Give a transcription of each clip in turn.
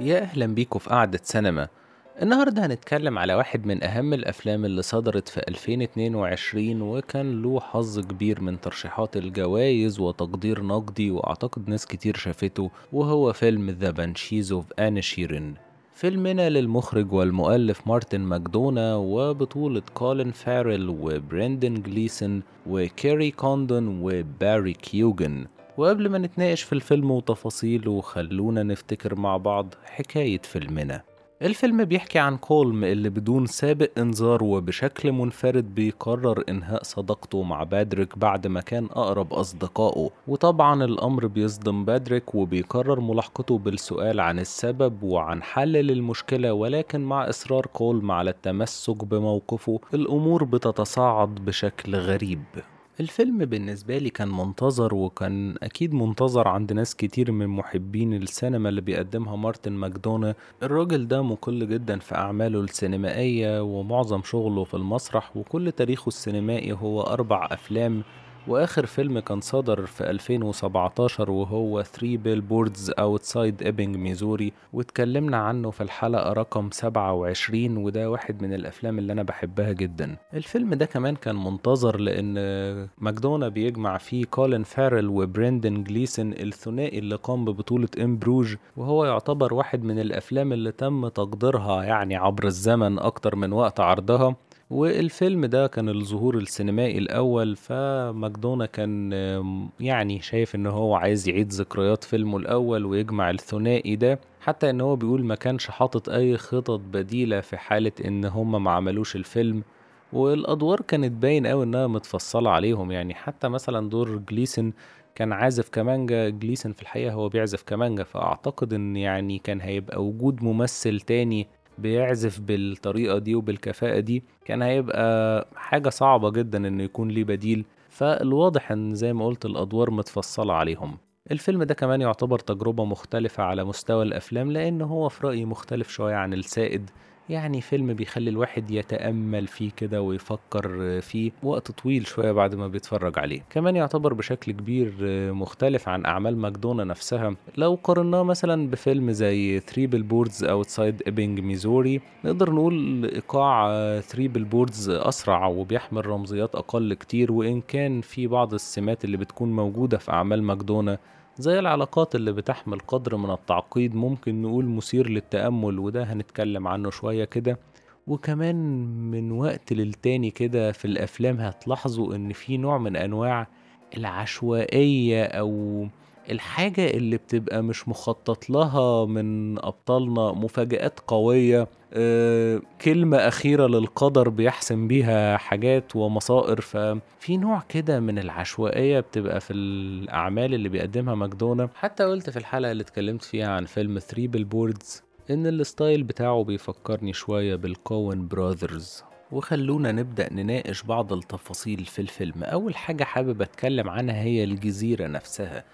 يا أهلا بيكم في قعدة سينما. النهاردة هنتكلم على واحد من أهم الأفلام اللي صدرت في 2022 وكان له حظ كبير من ترشيحات الجوائز وتقدير نقدي وأعتقد ناس كتير شافته وهو فيلم The Banshees of Inisherin فيلمنا للمخرج والمؤلف مارتن ماكدونا وبطولة كولين فاريل وبرندن جليسون وكيري كوندون وباري كيوجن وقبل ما نتناقش في الفيلم وتفاصيله خلونا نفتكر مع بعض حكاية فيلمنا. الفيلم بيحكي عن كولم اللي بدون سابق انذار وبشكل منفرد بيقرر إنهاء صداقته مع بادريك بعد ما كان أقرب أصدقائه. وطبعا الأمر بيصدم بادريك وبيقرر ملاحقته بالسؤال عن السبب وعن حل للمشكلة ولكن مع إصرار كولم على التمسك بموقفه الأمور بتتصاعد بشكل غريب. الفيلم بالنسبة لي كان منتظر وكان أكيد منتظر عند ناس كتير من محبين السينما اللي بيقدمها مارتن ماكدونا. الراجل ده مقل جدا في أعماله السينمائية ومعظم شغله في المسرح وكل تاريخه السينمائي هو أربع أفلام. وآخر فيلم كان صدر في 2017 وهو 3 Billboards Outside Ebbing Missouri واتكلمنا عنه في الحلقة رقم 27 وده واحد من الأفلام اللي أنا بحبها جدا. الفيلم ده كمان كان منتظر لأن ماكدونا بيجمع فيه كولين فارل وبرندن جليسون الثنائي اللي قام ببطولة ام بروج وهو يعتبر واحد من الأفلام اللي تم تقديرها يعني عبر الزمن أكتر من وقت عرضها. والفيلم ده كان الظهور السينمائي الأول فماكدونا كان يعني شايف إن هو عايز يعيد ذكريات فيلمه الأول ويجمع الثنائي ده. حتى إن هو بيقول ما كانش حاطط أي خطط بديلة في حالة إن هما ما عملوش الفيلم. والأدوار كانت باين أوي إنها متفصلة عليهم يعني. حتى مثلا دور جليسون كان عازف كمانجا جليسون في الحقيقة هو بيعزف كمانجا. فأعتقد إن يعني كان هيبقى وجود ممثل تاني بيعزف بالطريقة دي وبالكفاءة دي كان هيبقى حاجة صعبة جدا إنه يكون ليه بديل. فالواضح إن زي ما قلت الأدوار متفصلة عليهم. الفيلم ده كمان يعتبر تجربة مختلفة على مستوى الأفلام لأن هو في رأيي مختلف شوية عن السائد. يعني فيلم بيخلي الواحد يتأمل فيه كده ويفكر فيه وقت طويل شوية بعد ما بيتفرج عليه. كمان يعتبر بشكل كبير مختلف عن أعمال ماكدونا نفسها. لو قارناه مثلا بفيلم زي 3 Billboards Outside Ebbing Missouri نقدر نقول إيقاع 3 Billboards أسرع وبيحمل رمزيات أقل كتير وإن كان في بعض السمات اللي بتكون موجودة في أعمال ماكدونا زي العلاقات اللي بتحمل قدر من التعقيد ممكن نقول مثير للتأمل وده هنتكلم عنه شوية كده. وكمان من وقت للتاني كده في الأفلام هتلاحظوا إن في نوع من أنواع العشوائية أو الحاجة اللي بتبقى مش مخطط لها من أبطالنا مفاجآت قوية أه كلمة أخيرة للقدر بيحسم بيها حاجات ومصائر ففي نوع كده من العشوائية بتبقى في الأعمال اللي بيقدمها ماكدونا حتى قلت في الحلقة اللي اتكلمت فيها عن فيلم 3 بيلبوردز إن ال style بتاعه بيفكرني شوية بال Coen Brothers وخلونا نبدأ نناقش بعض التفاصيل في الفيلم. أول حاجة حابب أتكلم عنها هي الجزيرة نفسها.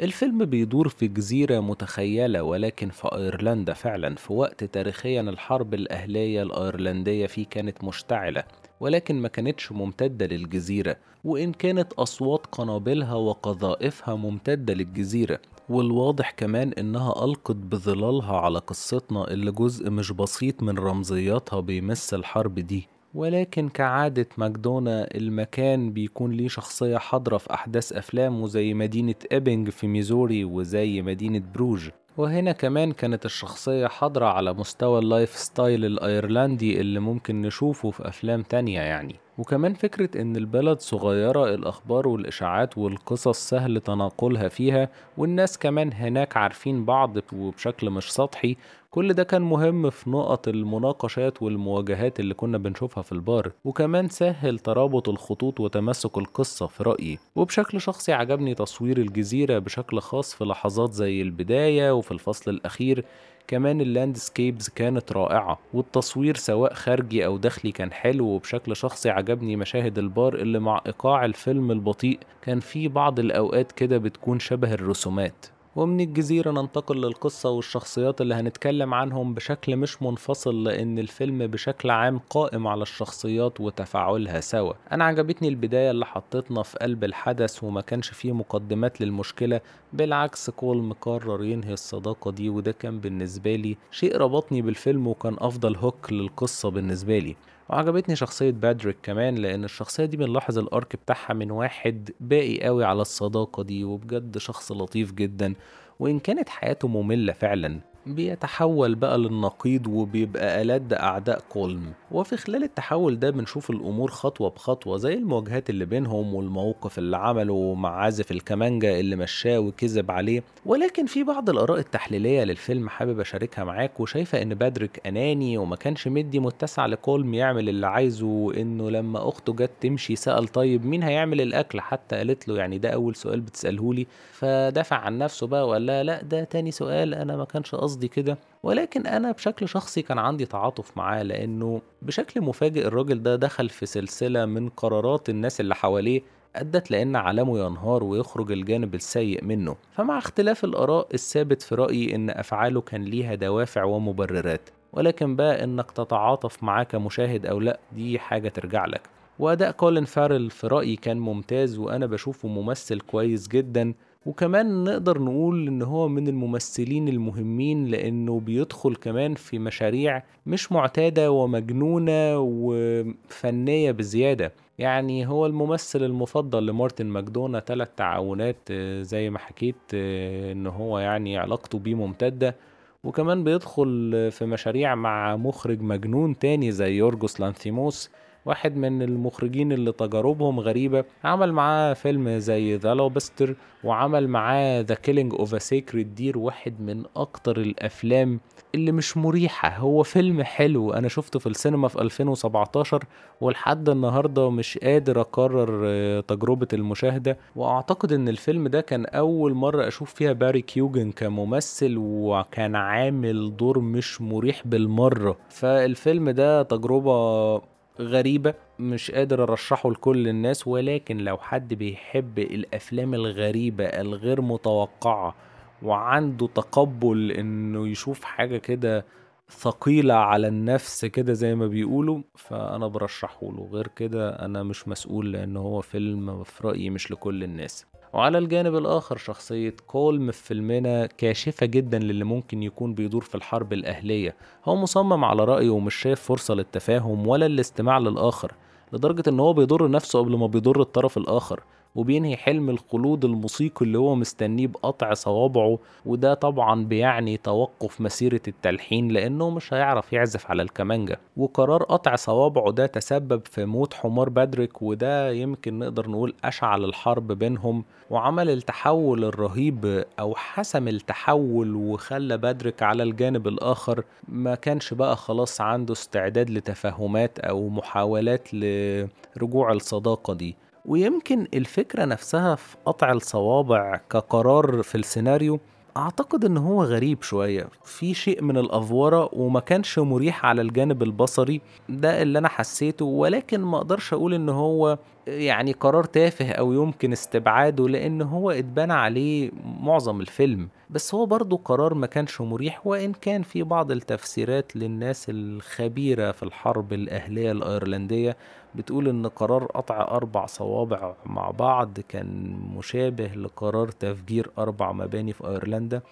الفيلم بيدور في جزيرة متخيلة ولكن في أيرلندا فعلا في وقت تاريخيا الحرب الأهلية الأيرلندية فيه كانت مشتعلة ولكن ما كانتش ممتدة للجزيرة. وإن كانت أصوات قنابلها وقذائفها ممتدة للجزيرة والواضح كمان إنها ألقت بظلالها على قصتنا اللي جزء مش بسيط من رمزياتها بيمس الحرب دي. ولكن كعادة ماكدونا المكان بيكون ليه شخصية حاضرة في أحداث أفلامه زي مدينة إيبنج في ميزوري وزي مدينة بروج. وهنا كمان كانت الشخصية حاضرة على مستوى ال lifestyle الأيرلندي اللي ممكن نشوفه في أفلام تانية يعني. وكمان فكرة إن البلد صغيرة الأخبار والإشاعات والقصص سهل تناقلها فيها والناس كمان هناك عارفين بعض وبشكل مش سطحي كل ده كان مهم في نقط المناقشات والمواجهات اللي كنا بنشوفها في البار وكمان سهل ترابط الخطوط وتماسك القصة في رأيي. وبشكل شخصي عجبني تصوير الجزيرة بشكل خاص في لحظات زي البداية وفي الفصل الأخير. كمان ال landscapes كانت رائعة والتصوير سواء خارجي أو داخلي كان حلو. وبشكل شخصي عجبني مشاهد البار اللي مع إيقاع الفيلم البطيء. كان في بعض الأوقات كده بتكون شبه الرسومات. ومن الجزيرة ننتقل للقصة والشخصيات اللي هنتكلم عنهم بشكل مش منفصل لأن الفيلم بشكل عام قائم على الشخصيات وتفاعلها سوا. أنا عجبتني البداية اللي حطتنا في قلب الحدث وما كانش فيه مقدمات للمشكلة بالعكس كول مقرر ينهي الصداقة دي وده كان بالنسبة لي شيء ربطني بالفيلم وكان أفضل هوك للقصة بالنسبة لي. وعجبتني شخصية بادريك كمان لأن الشخصية دي بنلاحظ الأرك بتاعها من واحد باقي قوي على الصداقة دي وبجد شخص لطيف جدا وإن كانت حياته مملة فعلا. بيتحول بقى للنقيض وبيبقى ألد أعداء كولم وفي خلال التحول ده بنشوف الأمور خطوة بخطوة زي المواجهات اللي بينهم والموقف اللي عمله مع عازف الكمانجا اللي مشاه وكذب عليه. ولكن في بعض الآراء التحليلية للفيلم حابب أشاركها معاك وشايفة إن بادريك أناني وما كانش مدي متسع لكولم يعمل اللي عايزه وإنه لما أخته جت تمشي سأل طيب مين هيعمل الأكل؟ حتى قالت له يعني ده أول سؤال بتسألهولي. فدافع عن نفسه بقى وقال لها لا ده تاني سؤال أنا ما كانش قصدي كده ولكن أنا بشكل شخصي كان عندي تعاطف معاه لأنه بشكل مفاجئ الراجل ده دخل في سلسلة من قرارات الناس اللي حواليه أدت لأن عالمه ينهار ويخرج الجانب السيء منه. فمع اختلاف الآراء الثابت في رأيي إن أفعاله كان ليها دوافع ومبررات ولكن بقى إنك تتعاطف معاه كمشاهد أو لأ دي حاجة ترجع لك. وأداء كولين فارل في رأيي كان ممتاز وأنا بشوفه ممثل كويس جدا وكمان نقدر نقول إن هو من الممثلين المهمين لأنه بيدخل كمان في مشاريع مش معتادة ومجنونة وفنية بزيادة. يعني هو الممثل المفضل لمارتن ماكدونا ثلاث تعاونات آه، زي ما حكيت آه، إن هو يعني علاقته بيه ممتدة. وكمان بيدخل في مشاريع مع مخرج مجنون تاني زي يورجوس لانثيموس. واحد من المخرجين اللي تجاربهم غريبة. عمل معاه فيلم زي The Lobster وعمل معاه The Killing of a Sacred Deer واحد من أكتر الأفلام اللي مش مريحة. هو فيلم حلو أنا شفته في السينما في 2017 ولحد النهاردة مش قادر اكرر آه، تجربة المشاهدة. وأعتقد إن الفيلم ده كان أول مرة أشوف فيها باري كيوجن كممثل وكان عامل دور مش مريح بالمرة. فالفيلم ده تجربة غريبة مش قادر أرشحه لكل الناس ولكن لو حد بيحب الأفلام الغريبة الغير متوقعة وعنده تقبل إنه يشوف حاجة كده ثقيلة على النفس كده زي ما بيقولوا فأنا برشحه له. غير كده أنا مش مسؤول لأن هو فيلم في رأيي مش لكل الناس. وعلى الجانب الآخر شخصية كولم في فيلمنا كاشفة جدا للي ممكن يكون بيدور في الحرب الأهلية. هو مصمم على رأيه ومش شايف فرصة للتفاهم ولا الاستماع للآخر لدرجة إن هو بيضر نفسه قبل ما بيضر الطرف الآخر. وبينهي حلم الخلود الموسيقي اللي هو مستنيه بقطع صوابعه وده طبعا بيعني توقف مسيرة التلحين لأنه مش هيعرف يعزف على الكمانجة. وقرار قطع صوابعه ده تسبب في موت حمار بادريك وده يمكن نقدر نقول أشعل الحرب بينهم وعمل التحول الرهيب أو حسم التحول وخلى بادريك على الجانب الآخر. ما كانش بقى خلاص عنده استعداد لتفاهمات أو محاولات لرجوع الصداقة دي. ويمكن الفكرة نفسها في قطع الصوابع كقرار في السيناريو أعتقد إن هو غريب شوية. في شيء من الأفورة وما كانش مريح على الجانب البصري ده اللي أنا حسيته ولكن ما أقدرش أقول إن هو يعني قرار تافه أو يمكن استبعاده لأن هو اتبنى عليه معظم الفيلم. بس هو برضو قرار ما كانش مريح وإن كان في بعض التفسيرات للناس الخبيرة في الحرب الأهلية الأيرلندية بتقول إن قرار قطع أربع صوابع مع بعض كان مشابه لقرار تفجير أربع مباني في أيرلندا.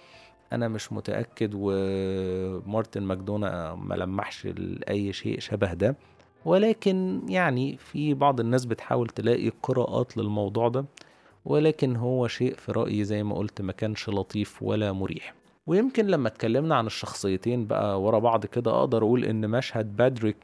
أنا مش متأكد ومارتن ماكدونا ما لمحش لاي شيء شبه ده. ولكن يعني في بعض الناس بتحاول تلاقي قراءات للموضوع ده ولكن هو شيء في رأيي زي ما قلت ما كانش لطيف ولا مريح. ويمكن لما اتكلمنا عن الشخصيتين بقى ورا بعض كده أقدر أقول إن مشهد بادريك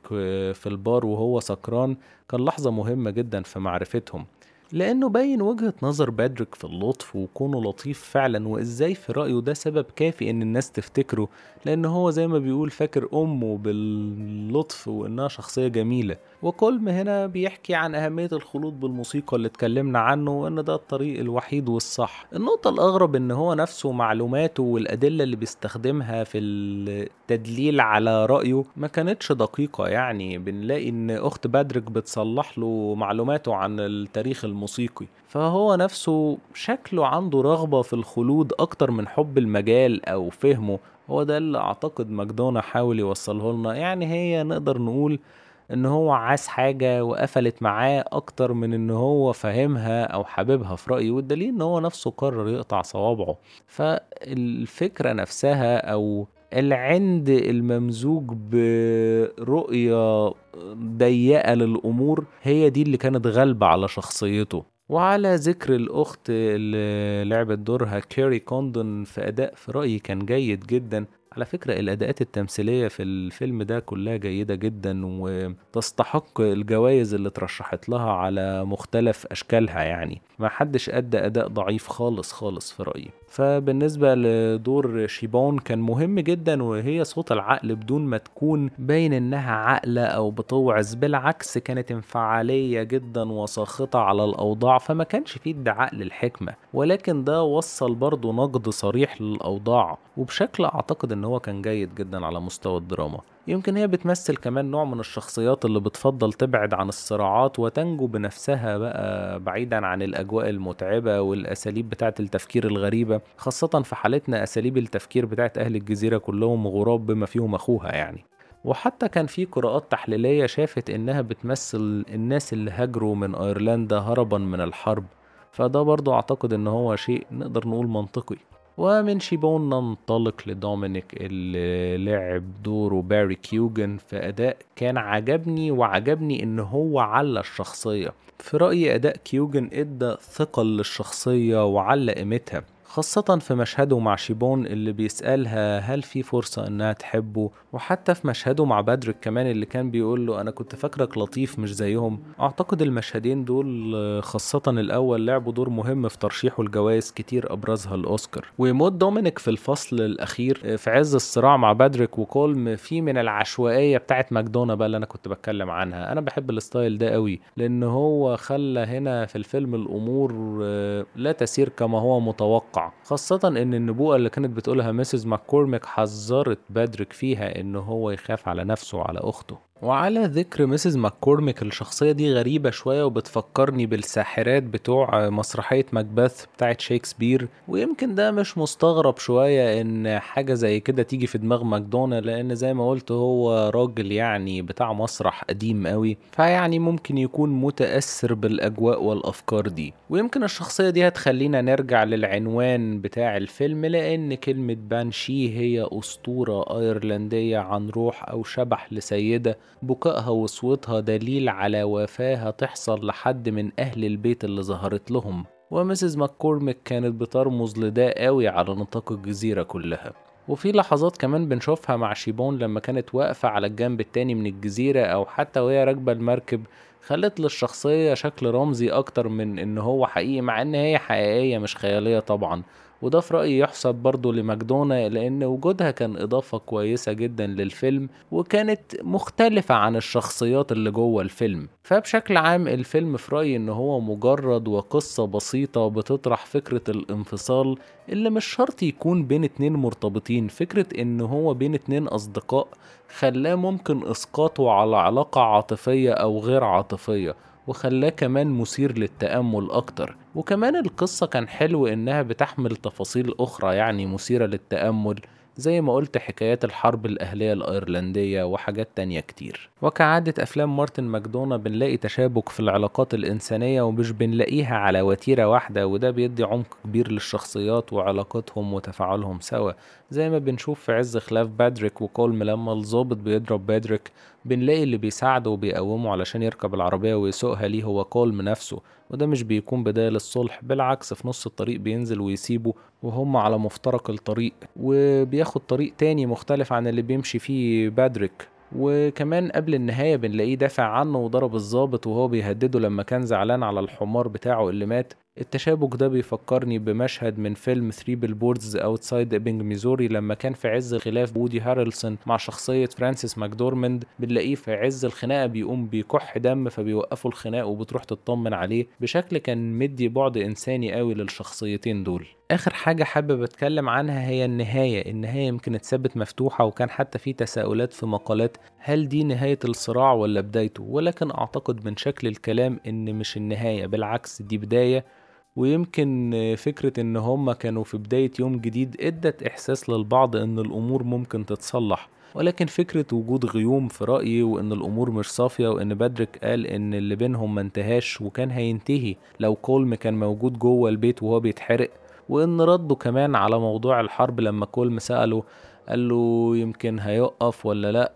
في البار وهو سكران كان لحظة مهمة جدا في معرفتهم. لأنه باين وجهة نظر بادريك في اللطف وكونه لطيف فعلا وإزاي في رأيه ده سبب كافي إن الناس تفتكره لأن هو زي ما بيقول فاكر أمه باللطف وإنها شخصية جميلة. وكولم هنا بيحكي عن أهمية الخلود بالموسيقى اللي اتكلمنا عنه وإن ده الطريق الوحيد والصح. النقطة الأغرب إن هو نفسه معلوماته والأدلة اللي بيستخدمها في التدليل على رأيه ما كانتش دقيقة. يعني بنلاقي إن أخت بادريك بتصلح له معلوماته عن التاريخ الموسيقي. فهو نفسه شكله عنده رغبة في الخلود أكتر من حب المجال أو فهمه. هو ده اللي أعتقد ماكدونا حاول يوصله لنا. يعني هي نقدر نقول إن هو عايز حاجة وقفلت معاه أكتر من إن هو فاهمها أو حاببها في رأيه والدليل إن هو نفسه قرر يقطع صوابعه. فالفكرة نفسها أو العند الممزوج برؤية ضيقة للأمور هي دي اللي كانت غالبة على شخصيته. وعلى ذكر الأخت اللي لعبت دورها كيري كوندون في أداء في رأيي كان جيد جدا. على فكرة الأداءات التمثيلية في الفيلم ده كلها جيدة جدا وتستحق الجوائز اللي اترشحت لها على مختلف أشكالها يعني. ما حدش أدى أداء ضعيف خالص خالص في رأيي. فبالنسبة لدور شيبون كان مهم جدا وهي صوت العقل بدون ما تكون باين إنها عاقلة أو بتوعظ بالعكس كانت انفعالية جدا وساخطة على الأوضاع فما كانش فيه ادعاء للحكمة. ولكن ده وصل برضه نقد صريح للأوضاع وبشكل أعتقد إن هو كان جيد جدا على مستوى الدراما. يمكن هي بتمثل كمان نوع من الشخصيات اللي بتفضل تبعد عن الصراعات وتنجو بنفسها بقى بعيدا عن الأجواء المتعبة والأساليب بتاعة التفكير الغريبة خاصة في حالتنا أساليب التفكير بتاعة أهل الجزيرة كلهم غراب بما فيهم أخوها يعني. وحتى كان في قراءات تحليلية شافت إنها بتمثل الناس اللي هاجروا من أيرلندا هربا من الحرب فده برضو أعتقد إن هو شيء نقدر نقول منطقي. ومن شيبون ننطلق لدومينيك اللي لعب دوره باري كيوجن في أداء كان عجبني وعجبني إن هو على الشخصية. في رأيي أداء كيوجن إدى ثقل للشخصية وعلى قيمتها. خاصة في مشهده مع شيبون اللي بيسألها هل في فرصة إنها تحبه وحتى في مشهده مع بادريك كمان اللي كان بيقول له أنا كنت فاكرك لطيف مش زيهم. أعتقد المشهدين دول خاصة الأول لعبوا دور مهم في ترشيحه لجوائز كتير أبرزها الأوسكار. ويموت دومينيك في الفصل الأخير في عز الصراع مع بادريك وكولم في من العشوائية بتاعت ماكدونا بقى اللي أنا كنت بتكلم عنها. أنا بحب ال style ده قوي لأن هو خلى هنا في الفيلم الأمور لا تسير كما هو متوقع. خاصة إن النبوءة اللي كانت بتقولها Mrs. ماككورميك حذرت بادريك فيها إن هو يخاف على نفسه وعلى أخته. وعلى ذكر Mrs. ماككورميك الشخصية دي غريبة شوية وبتفكرني بالساحرات بتوع مسرحية ماكبث بتاعت شكسبير ويمكن ده مش مستغرب شوية إن حاجة زي كده تيجي في دماغ ماكدونا لأن زي ما قلت هو راجل يعني بتاع مسرح قديم قوي. فيعني ممكن يكون متأثر بالأجواء والأفكار دي. ويمكن الشخصية دي هتخلينا نرجع للعنوان بتاع الفيلم لأن كلمة بانشي هي أسطورة أيرلندية عن روح أو شبح لسيدة. بكائها وصوتها دليل على وفاة تحصل لحد من أهل البيت اللي ظهرت لهم. ومسز ماككورميك كانت بترمز لده قوي على نطاق الجزيرة كلها. وفي لحظات كمان بنشوفها مع شيبون لما كانت واقفة على الجنب التاني من الجزيرة أو حتى وهي راكبة المركب خلت للشخصية شكل رمزي أكتر من إن هو حقيقي مع إن هي حقيقية مش خيالية طبعا. وده في رأيي يحسب برضه لماكدونا لأن وجودها كان إضافة كويسة جدا للفيلم وكانت مختلفة عن الشخصيات اللي جوه الفيلم. فبشكل عام الفيلم في رأيي إن هو مجرد وقصة بسيطة بتطرح فكرة الانفصال اللي مش شرط يكون بين اتنين مرتبطين. فكرة إن هو بين اتنين أصدقاء خلاه ممكن إسقاطه على علاقة عاطفية أو غير عاطفية. وخلاه كمان مثير للتأمل أكتر. وكمان القصة كان حلو إنها بتحمل تفاصيل أخرى يعني مثيرة للتأمل زي ما قلت حكايات الحرب الأهلية الأيرلندية وحاجات تانية كتير. وكعادة أفلام مارتن ماكدونا بنلاقي تشابك في العلاقات الإنسانية ومش بنلاقيها على وتيرة واحدة وده بيدي عمق كبير للشخصيات وعلاقاتهم وتفاعلهم سوا. زي ما بنشوف في عز خلاف بادريك وكولم لما الظابط بيضرب بادريك بنلاقي اللي بيساعده وبيقومه علشان يركب العربية ويسوقها ليه هو كولم نفسه وده مش بيكون بداية للصلح بالعكس في نص الطريق بينزل ويسيبه وهم على مفترق الطريق وبياخد طريق تاني مختلف عن اللي بيمشي فيه بادريك. وكمان قبل النهاية بنلاقيه دافع عنه وضرب الظابط وهو بيهدده لما كان زعلان على الحمار بتاعه اللي مات. التشابك ده بيفكرني بمشهد من فيلم 3 Billboards Outside Ebbing Missouri لما كان في عز خلاف وودي هارلسون مع شخصية فرانسيس ماكدورمند بنلاقيه في عز الخناقة بيقوم بيكح دم فبيوقفوا الخناق وبتروح تطمن عليه بشكل كان مدي بعد إنساني قوي للشخصيتين دول. آخر حاجة حابب أتكلم عنها هي النهاية. النهاية يمكن اتسابت مفتوحة وكان حتى في تساؤلات في مقالات هل دي نهاية الصراع ولا بدايته؟ ولكن أعتقد من شكل الكلام إن مش النهاية بالعكس دي بداية ويمكن فكرة إن هما كانوا في بداية يوم جديد إدت إحساس للبعض إن الأمور ممكن تتصلح. ولكن فكرة وجود غيوم في رأيي وإن الأمور مش صافية وإن بادريك قال إن اللي بينهم ما انتهاش وكان هينتهي لو كولم كان موجود جوه البيت وهو بيتحرق. وإن رده كمان على موضوع الحرب لما كولم سأله قال له يمكن هيقف ولا لأ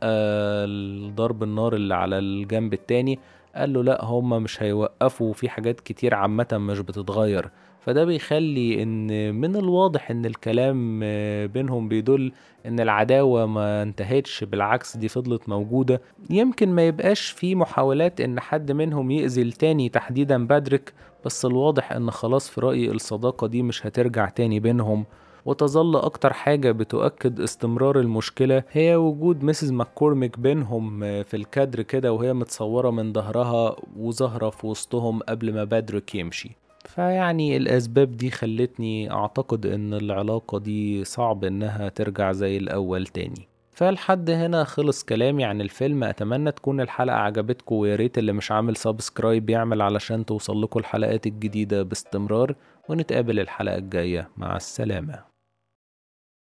ضرب النار اللي على الجنب التاني. قال له لا هما مش هيوقفوا في حاجات كتير عامة مش بتتغير. فده بيخلي إن من الواضح إن الكلام بينهم بيدل إن العداوة ما انتهتش بالعكس دي فضلت موجودة. يمكن ما يبقاش في محاولات إن حد منهم يأذي التاني تحديدا بادريك بس الواضح إن خلاص في رأيي الصداقة دي مش هترجع تاني بينهم. وتظل أكتر حاجة بتؤكد استمرار المشكلة هي وجود Mrs. ماككورميك بينهم في الكادر كده وهي متصورة من ظهرها وظاهرة في وسطهم قبل ما بادريك يمشي. فيعني الأسباب دي خلتني أعتقد إن العلاقة دي صعب إنها ترجع زي الأول تاني. فلحد هنا خلص كلامي عن الفيلم. أتمنى تكون الحلقة عجبتكم وياريت اللي مش عامل سبسكرايب يعمل علشان توصل لكم الحلقات الجديدة باستمرار ونتقابل الحلقة الجاية. مع السلامة.